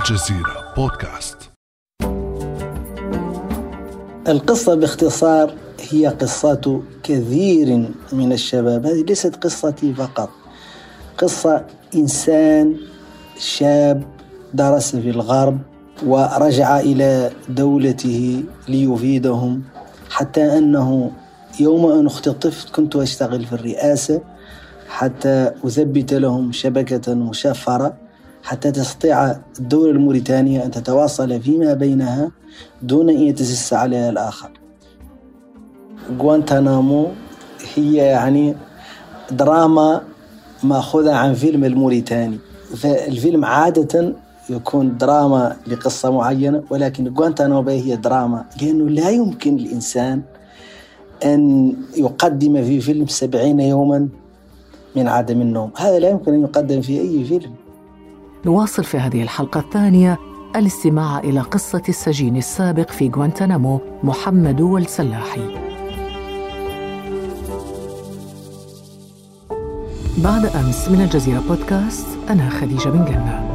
الجزيرة بودكاست. القصة باختصار هي قصة كثير من الشباب. هذه ليست قصتي فقط. قصة إنسان شاب درس في الغرب ورجع إلى دولته ليفيدهم حتى أنه يوم أن اختطفت كنت أشتغل في الرئاسة حتى أثبت لهم شبكة مشفرة. حتى تستطيع الدولة الموريتانية أن تتواصل فيما بينها دون أن يتجسس عليها الآخر. غوانتانامو هي يعني دراما مأخوذة عن فيلم الموريتاني. فالفيلم عادة يكون دراما لقصة معينة ولكن غوانتانامو هي دراما لأنه لا يمكن الإنسان أن يقدم في فيلم سبعين يوما من عدم النوم. هذا لا يمكن أن يقدم في أي فيلم. نواصل في هذه الحلقة الثانية الاستماع إلى قصة السجين السابق في غوانتنامو محمد والسلاحي. بعد أمس من الجزيرة بودكاست أنا خديجة بن جنة.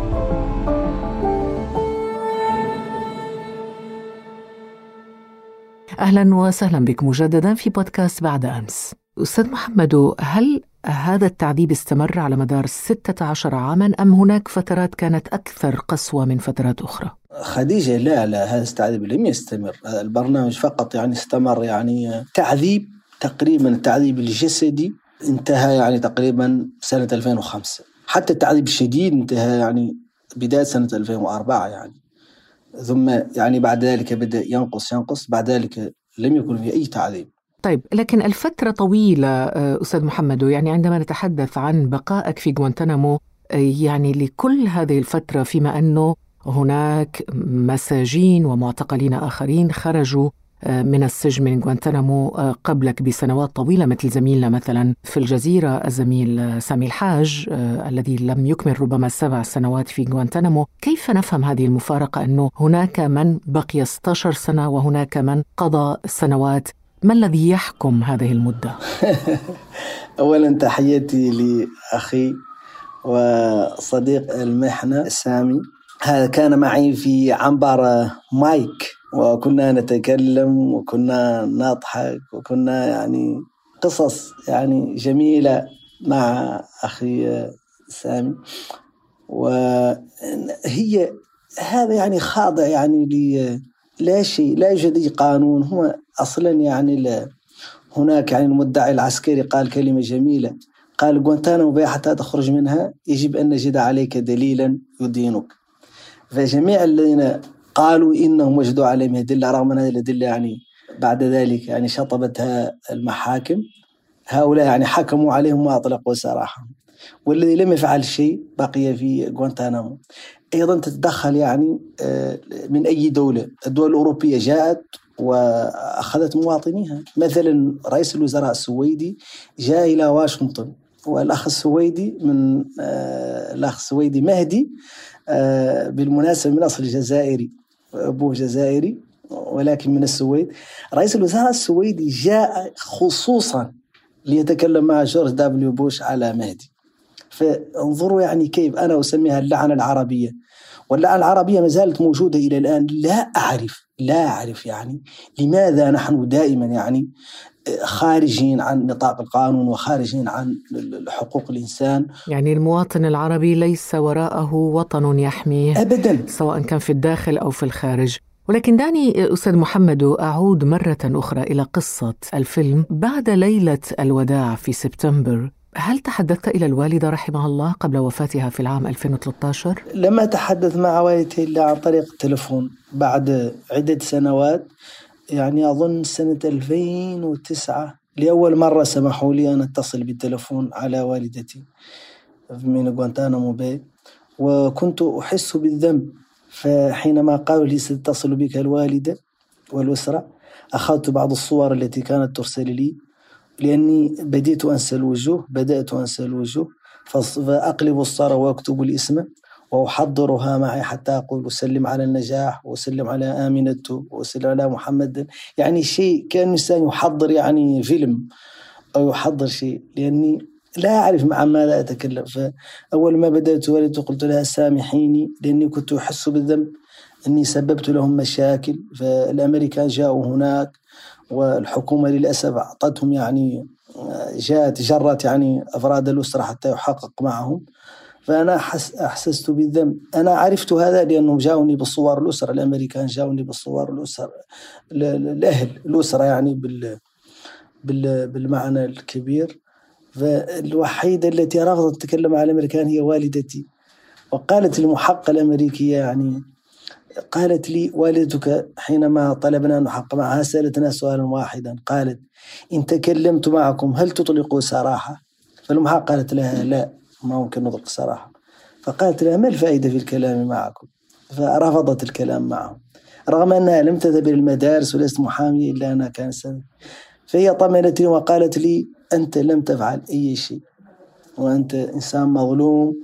أهلا وسهلا بك مجددا في بودكاست بعد أمس. أستاذ محمد هل هذا التعذيب استمر على مدار 16 عاما أم هناك فترات كانت أكثر قسوة من فترات أخرى؟ خديجة لا لا هذا التعذيب لم يستمر. هذا البرنامج فقط يعني استمر يعني تعذيب تقريبا التعذيب الجسدي انتهى يعني تقريبا سنة 2005 حتى التعذيب الشديد انتهى يعني بداية سنة 2004 يعني. ثم يعني بعد ذلك بدأ ينقص ينقص. بعد ذلك لم يكن في أي تعذيب. طيب لكن الفترة طويلة أستاذ محمد يعني عندما نتحدث عن بقائك في غوانتنامو يعني لكل هذه الفترة فيما أنه هناك مساجين ومعتقلين آخرين خرجوا من السجن من غوانتنامو قبلك بسنوات طويلة مثل زميلنا مثلا في الجزيرة الزميل سامي الحاج الذي لم يكمل ربما سبع سنوات في غوانتنامو كيف نفهم هذه المفارقة؟ أنه هناك من بقي 16 سنة وهناك من قضى سنوات ما الذي يحكم هذه المدة؟ أولا تحياتي لأخي وصديق المحنة سامي هذا كان معي في عنبر مايك وكنا نتكلم وكنا نضحك وكنا يعني قصص يعني جميلة مع أخي سامي وهي هذا يعني خاضع يعني لا شيء لا يوجد أي قانون. هو أصلا يعني لا. هناك يعني المدعي العسكري قال كلمة جميلة. قال غوانتانامو حتى تخرج منها يجب أن نجد عليك دليلا يدينك. فجميع الذين قالوا إنهم وجدوا عليهم أدلة رغم أن هذه الأدلة يعني بعد ذلك يعني شطبتها المحاكم هؤلاء يعني حكموا عليهم وأطلقوا سراحهم. والذي لم يفعل شيء بقي في غوانتانامو. أيضا تتدخل يعني آه، من أي دولة، الدول الأوروبية جاءت وأخذت مواطنيها، مثلا رئيس الوزراء السويدي جاء إلى واشنطن والأخ السويدي من آه، الأخ السويدي مهدي آه، بالمناسبة من أصل جزائري أبوه جزائري ولكن من السويد. رئيس الوزراء السويدي جاء خصوصا ليتكلم مع جورج دبليو بوش على مهدي. فانظروا يعني كيف أنا أسميها اللعنه العربية. واللعنه العربية ما زالت موجودة إلى الآن. لا أعرف لا أعرف يعني لماذا نحن دائما يعني خارجين عن نطاق القانون وخارجين عن حقوق الإنسان. يعني المواطن العربي ليس وراءه وطن يحميه ابدا. سواء كان في الداخل أو في الخارج. ولكن دعني أستاذ محمد أعود مرة أخرى إلى قصة الفيلم. بعد ليلة الوداع في سبتمبر هل تحدثت إلى الوالدة رحمها الله قبل وفاتها في العام 2013؟ لم أتحدث مع والدتي إلا عن طريق التلفون بعد عدة سنوات يعني أظن سنة 2009 لأول مرة سمحوا لي أن أتصل بالتلفون على والدتي من غوانتانامو باي وكنت أحس بالذنب فحينما قالوا لي ستتصل بك الوالدة والأسرة أخذت بعض الصور التي كانت ترسل لي لأني بديت أنسى الوجوه بدأت أنسى الوجوه فأقلب الصورة وأكتب الاسم وأحضرها معي حتى أقول أسلم على النجاح وأسلم على آمنة وأسلم على محمد. يعني شيء كأن الإنسان يحضر يعني فيلم أو يحضر شيء لأني لا أعرف مع ماذا أتكلم. فأول ما بدأت والدتي قلت لها سامحيني لأني كنت أحس بالذنب أني سببت لهم مشاكل. فالأمريكان جاءوا هناك والحكومة للأسف أعطتهم يعني جاءت جرت يعني أفراد الأسرة حتى يحقق معهم. فأنا أحسست بالذنب. أنا عرفت هذا لأنهم جاوني بالصور الأسرة الأمريكان جاوني بالصور الأسرة الأهل الأسرة يعني بال بالمعنى الكبير. فالوحيدة التي رفضت تتكلم على الأمريكان هي والدتي وقالت المحققة الأمريكية يعني قالت لي والدتك حينما طلبنا أن نحقق معها سألتنا سؤالا واحدا قالت إن تكلمت معكم هل تطلقوا سراحة؟ فالمحققة قالت لها لا ما ممكن نطلق سراحة. فقالت لها ما الفائدة في الكلام معكم؟ فرفضت الكلام معهم. رغم أنها لم تذهب إلى المدارس وليست محامية إلا أنها كانت سنة فهي طمنتني وقالت لي أنت لم تفعل أي شيء وأنت إنسان مظلوم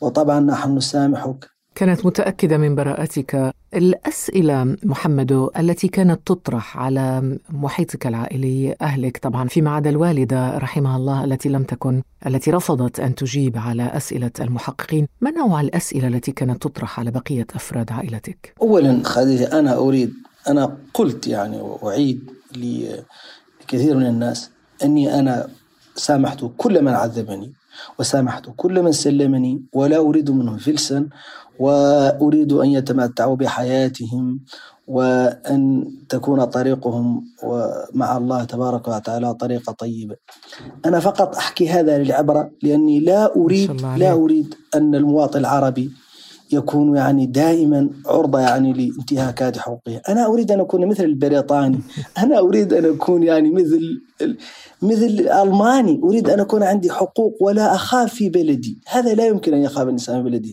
وطبعا نحن نسامحك. كانت متأكدة من براءتك. الأسئلة محمد التي كانت تطرح على محيطك العائلي أهلك طبعا فيما عدا الوالدة رحمها الله التي لم تكن التي رفضت أن تجيب على أسئلة المحققين. ما نوع الأسئلة التي كانت تطرح على بقية أفراد عائلتك؟ أولا خديجة أنا أريد أنا قلت يعني وأعيد لكثير من الناس أني أنا سامحت كل من عذبني. وسامحت كل من سلمني ولا أريد منهم فلسا وأريد أن يتمتعوا بحياتهم وأن تكون طريقهم مع الله تبارك وتعالى طريقة طيبة أنا فقط أحكي هذا للعبرة لأني لا أريد لا أريد أن المواطن العربي يكون يعني دائما عرضة يعني لانتهاكات حقوقه أنا أريد أن أكون مثل البريطاني. أنا أريد أن أكون يعني مثل مثل الألماني أريد أن أكون عندي حقوق ولا أخاف في بلدي. هذا لا يمكن أن يخاف الإنسان في بلده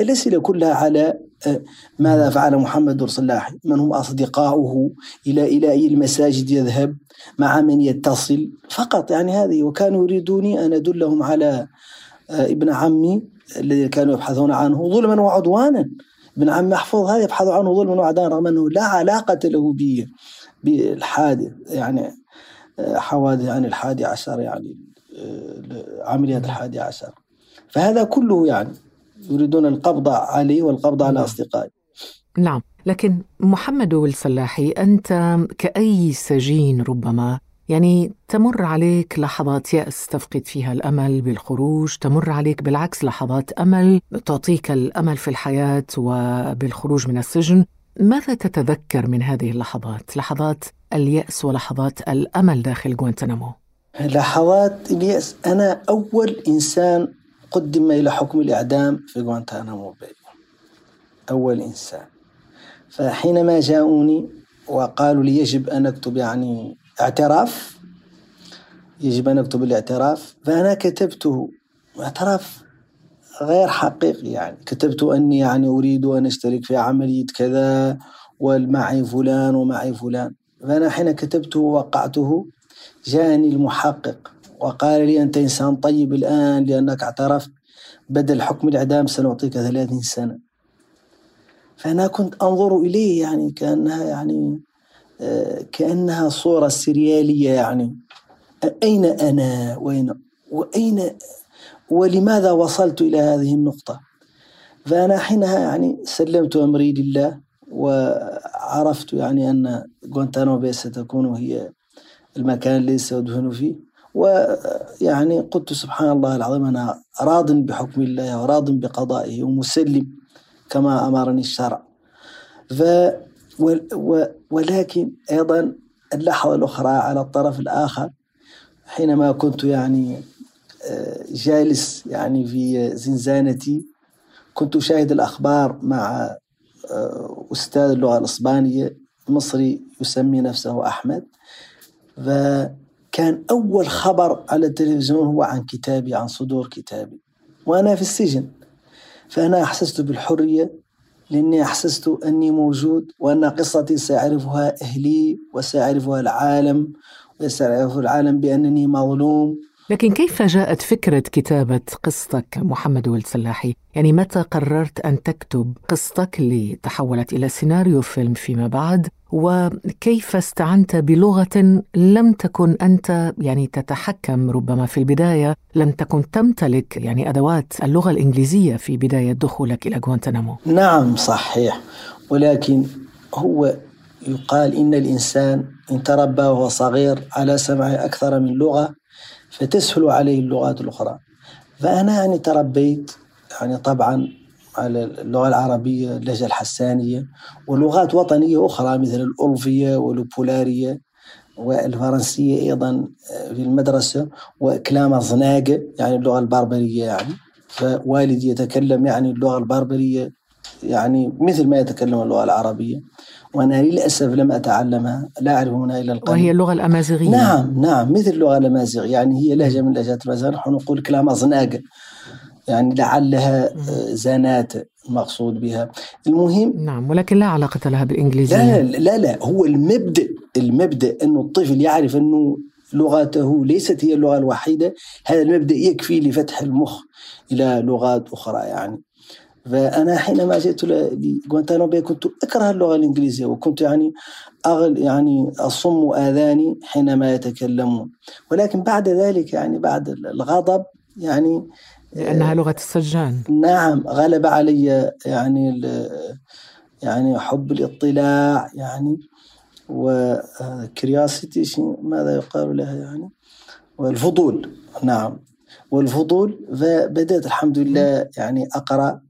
الأسئلة كلها على آه، ماذا فعل محمد صلاح من هم أصدقاؤه؟ إلى إلى أي المساجد يذهب؟ مع من يتصل؟ فقط يعني هذه. وكانوا يريدوني أن أدلهم على آه، ابن عمي. الذي كانوا يبحثون عنه ظلما وعدوانا. ابن عم محفوظ هذا يبحث عنه ظلما وعدوانا رغم أنه لا علاقة له بالحادث يعني حوادث يعني الحادي عشر يعني عمليات الحادي عشر. فهذا كله يعني يريدون القبض عليه والقبض على نعم. أصدقائه. نعم. لكن محمد الفلاحي أنت كأي سجين ربما يعني تمر عليك لحظات يأس تفقد فيها الأمل بالخروج تمر عليك بالعكس لحظات أمل تعطيك الأمل في الحياة وبالخروج من السجن. ماذا تتذكر من هذه اللحظات؟ لحظات اليأس ولحظات الأمل داخل غوانتنامو لحظات اليأس. أنا أول إنسان قدم إلى حكم الإعدام في غوانتنامو أول إنسان. فحينما جاءوني وقالوا لي يجب أن أكتب يعني اعتراف يجب أن أكتب الاعتراف. فأنا كتبته اعتراف غير حقيقي يعني. كتبت أني يعني أريد أن أشترك في عملية كذا ومعي فلان ومعي فلان. فأنا حين كتبته ووقعته جاءني المحقق وقال لي أنت إنسان طيب الآن لأنك اعترفت بدل حكم الإعدام سنعطيك ثلاثين سنة. فأنا كنت أنظر إليه يعني كأنها يعني كأنها صورة سريالية يعني. أين أنا؟ وين؟ وأين؟ ولماذا وصلت إلى هذه النقطة؟ فأنا حينها يعني سلمت أمري لله وعرفت يعني أن غوانتانامو بي ستكون هي المكان الذي سأدهن فيه. ويعني قلت سبحان الله العظيم أنا راض بحكم الله وراض بقضائه ومسلم كما أمرني الشرع. ف ولكن أيضا اللحظة الأخرى على الطرف الآخر حينما كنت يعني آه، جالس يعني في زنزانتي كنت أشاهد الأخبار مع آه، أستاذ اللغة الإسبانية مصري يسمي نفسه أحمد. فكان أول خبر على التلفزيون هو عن كتابي عن صدور كتابي وأنا في السجن. فأنا أحسست بالحرية لأني أحسست أني موجود وأن قصتي سيعرفها أهلي وسيعرفها العالم وسيعرف العالم بأنني مظلوم لكن كيف جاءت فكرة كتابة قصتك محمد ولد سلاحي؟ يعني متى قررت أن تكتب قصتك اللي تحولت إلى سيناريو فيلم فيما بعد وكيف استعنت بلغة لم تكن أنت يعني تتحكم ربما في البداية لم تكن تمتلك يعني أدوات اللغة الإنجليزية في بداية دخولك إلى غوانتنامو نعم صحيح. ولكن هو يقال إن الإنسان إن تربى وهو صغير على سمع أكثر من لغة فتسهل عليه اللغات الأخرى. فأنا يعني تربيت يعني طبعا على اللغة العربية اللهجة الحسانية ولغات وطنية أخرى مثل الألفية والبولارية والفرنسية أيضا آه، في المدرسة وكلام زناقة يعني اللغة البربرية يعني. فوالدي يتكلم يعني اللغة البربرية يعني مثل ما يتكلم اللغة العربية. وأنا للأسف لم أتعلمها لا أعرف هنا إلا القليل. وهي اللغة الأمازيغية. نعم نعم مثل اللغة الأمازيغية يعني هي لهجة من لهجات الأمازيغ نحن نقول كلام زناقة يعني لعلها آه، زانات المقصود بها. المهم نعم ولكن لا علاقة لها بالإنجليزية. لا لا لا, لا هو المبدأ المبدأ أنه الطفل يعرف أنه لغته ليست هي اللغة الوحيدة هذا المبدأ يكفي لفتح المخ إلى لغات أخرى يعني. فأنا حينما جئت لغوانتانامو كنت أكره اللغة الإنجليزية وكنت يعني أغل يعني أصم آذاني حينما يتكلمون. ولكن بعد ذلك يعني بعد الغضب يعني لأنها لغة السجان. نعم غلب علي يعني يعني حب الاطلاع يعني وكرياسيتي ماذا يقال لها يعني؟ والفضول نعم. والفضول فبدأت الحمد لله يعني أقرأ.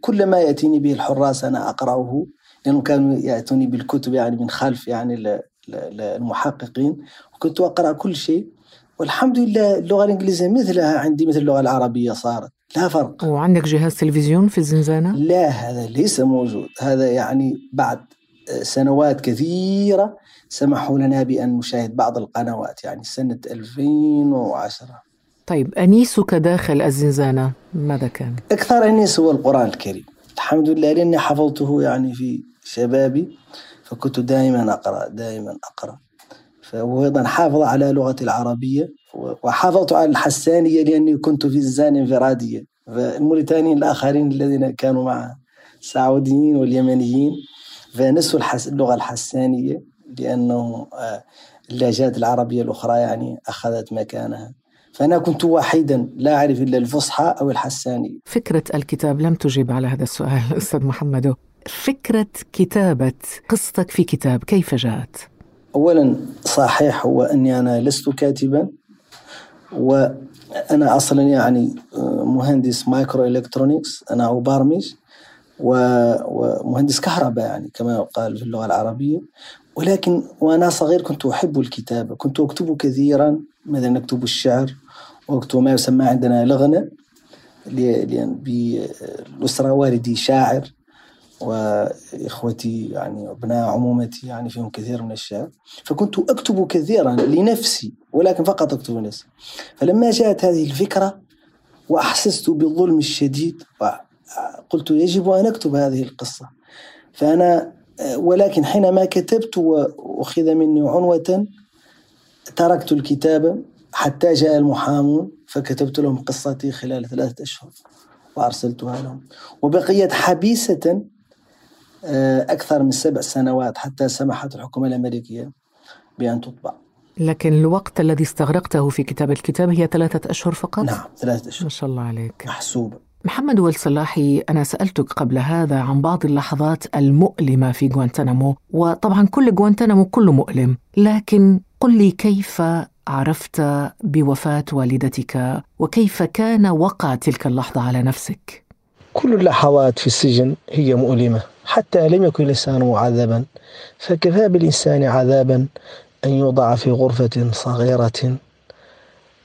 كل ما يأتيني به الحراس أنا أقرأه لأنهم كانوا يأتوني بالكتب يعني من خلف يعني المحققين. وكنت أقرأ كل شيء. والحمد لله اللغة الإنجليزية مثلها عندي مثل اللغة العربية صارت. لا فرق. وعندك جهاز تلفزيون في الزنزانة؟ لا هذا ليس موجود. هذا يعني بعد سنوات كثيرة سمحوا لنا بأن نشاهد بعض القنوات يعني سنة 2010 طيب أنيسك داخل الزنزانة ماذا كان؟ أكثر أنيس هو القرآن الكريم. الحمد لله لأني حفظته يعني في شبابي فكنت دائما أقرأ دائما أقرأ. فهو أيضا حافظ على لغتي العربية وحافظت على الحسانية لأني كنت في الزان انفرادية فالموريتانيين الآخرين الذين كانوا مع السعوديين واليمنيين فنسوا اللغة الحسانية لأنه آه، اللهجات العربية الأخرى يعني أخذت مكانها. فأنا كنت وحيدا لا أعرف إلا الفصحى أو الحسانية. فكرة الكتاب لم تجب على هذا السؤال أستاذ محمد. فكرة كتابة قصتك في كتاب كيف جاءت؟ أولا صحيح هو أني أنا لست كاتبا وأنا أصلا يعني آه، مهندس microelectronics أنا أبرمج ومهندس كهرباء يعني كما يقال في اللغة العربية. ولكن وأنا صغير كنت أحب الكتابة كنت أكتب كثيرا مثلا أكتب الشعر وأكتب ما يسمى عندنا لغنة لأن بالأسرة والدي شاعر. وإخوتي يعني أبناء عمومتي يعني فيهم كثير من الشعر فكنت أكتب كثيرا لنفسي ولكن فقط أكتب لنفسي. فلما جاءت هذه الفكرة وأحسست بالظلم الشديد قلت يجب أن أكتب هذه القصة. فأنا ولكن حينما كتبت وأخذ مني عنوة تركت الكتابة حتى جاء المحامون فكتبت لهم قصتي خلال ثلاثة أشهر وأرسلتها لهم. وبقيت حبيسة آه، أكثر من سبع سنوات حتى سمحت الحكومة الأمريكية بأن تطبع لكن الوقت الذي استغرقته في كتاب الكتاب هي ثلاثة أشهر فقط؟ نعم ثلاثة أشهر ما شاء الله عليك محسوبة محمد والصلاحي أنا سألتك قبل هذا عن بعض اللحظات المؤلمة في غوانتنامو وطبعا كل غوانتنامو كله مؤلم لكن قل لي كيف عرفت بوفاة والدتك وكيف كان وقع تلك اللحظة على نفسك؟ كل اللحظات في السجن هي مؤلمة حتى لم يكن الإنسان معذبا فكفى بالإنسان عذابا أن يوضع في غرفة صغيرة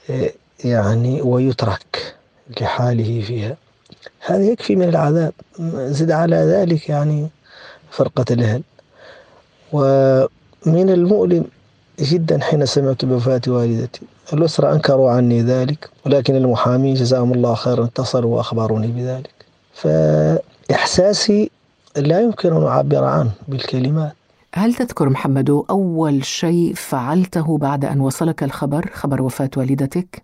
إيه، يعني ويترك لحاله فيها؟ هذا يكفي من العذاب. زد على ذلك يعني فرقة الأهل. ومن المؤلم جدا حين سمعت بوفاة والدتي. الأسرة أنكروا عني ذلك ولكن المحامين جزاهم الله خيرا اتصلوا وأخبروني بذلك. فإحساسي لا يمكن أن أعبر عنه بالكلمات. هل تذكر محمد أول شيء فعلته بعد أن وصلك الخبر خبر وفاة والدتك؟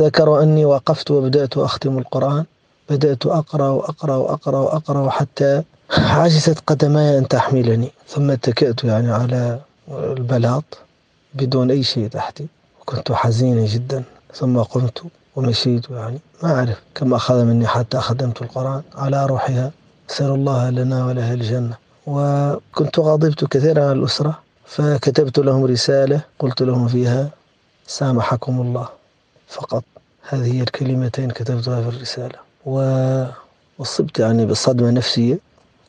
ذكروا أني وقفت وبدأت أختم القرآن. بدأت أقرأ وأقرأ وأقرأ وأقرأ حتى عجزت قدماي أن تحملني. ثم اتكأت يعني على البلاط بدون أي شيء تحتي. وكنت حزينا جدا. ثم قمت ومشيت يعني ما أعرف كم أخذ مني حتى خدمت القرآن. على روحها أسأل الله لنا ولها الجنة. وكنت غضبت كثيرا على الأسرة فكتبت لهم رسالة قلت لهم فيها سامحكم الله. فقط هذه هي الكلمتين كتبتها في الرسالة. وأصبت يعني بصدمة نفسية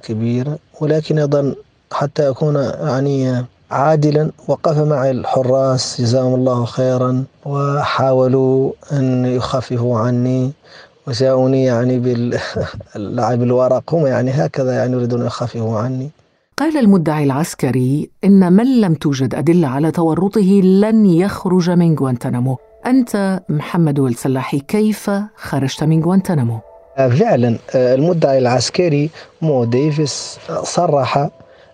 كبيرة ولكن أيضا حتى أكون يعني عادلا وقف معي الحراس جزاهم الله خيرا وحاولوا أن يخففوا عني وجاءوني يعني باللعب الورق هم يعني هكذا يعني يريدون أن يخففوا عني قال المدعي العسكري إن من لم توجد أدلة على تورطه لن يخرج من غوانتنامو أنت محمد السلاحي كيف خرجت من غوانتنامو؟ فعلا المدعي العسكري مو ديفيس صرح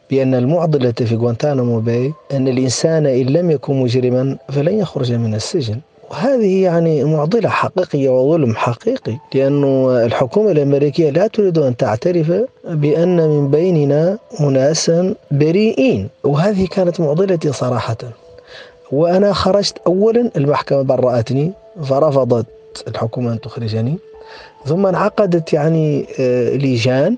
بأن المعضلة في غوانتانامو باي أن الإنسان إن لم يكن مجرما فلن يخرج من السجن. وهذه يعني معضلة حقيقية وظلم حقيقي لأن الحكومة الأمريكية لا تريد أن تعترف بأن من بيننا أناسا بريئين. وهذه كانت معضلتي صراحة. وأنا خرجت أولا المحكمة برأتني فرفضت الحكومة أن تخرجني ثم انعقدت يعني آه، لجان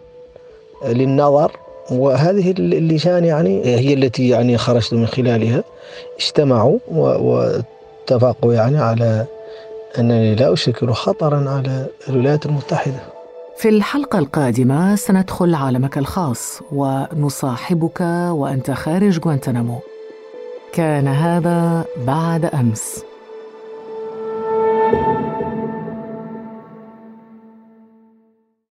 للنظر وهذه اللجان يعني هي التي يعني خرجت من خلالها اجتمعوا واتفقوا يعني على أنني لا أشكل خطرا على الولايات المتحدة. في الحلقة القادمة سندخل عالمك الخاص ونصاحبك وأنت خارج غوانتنامو كان هذا بعد أمس.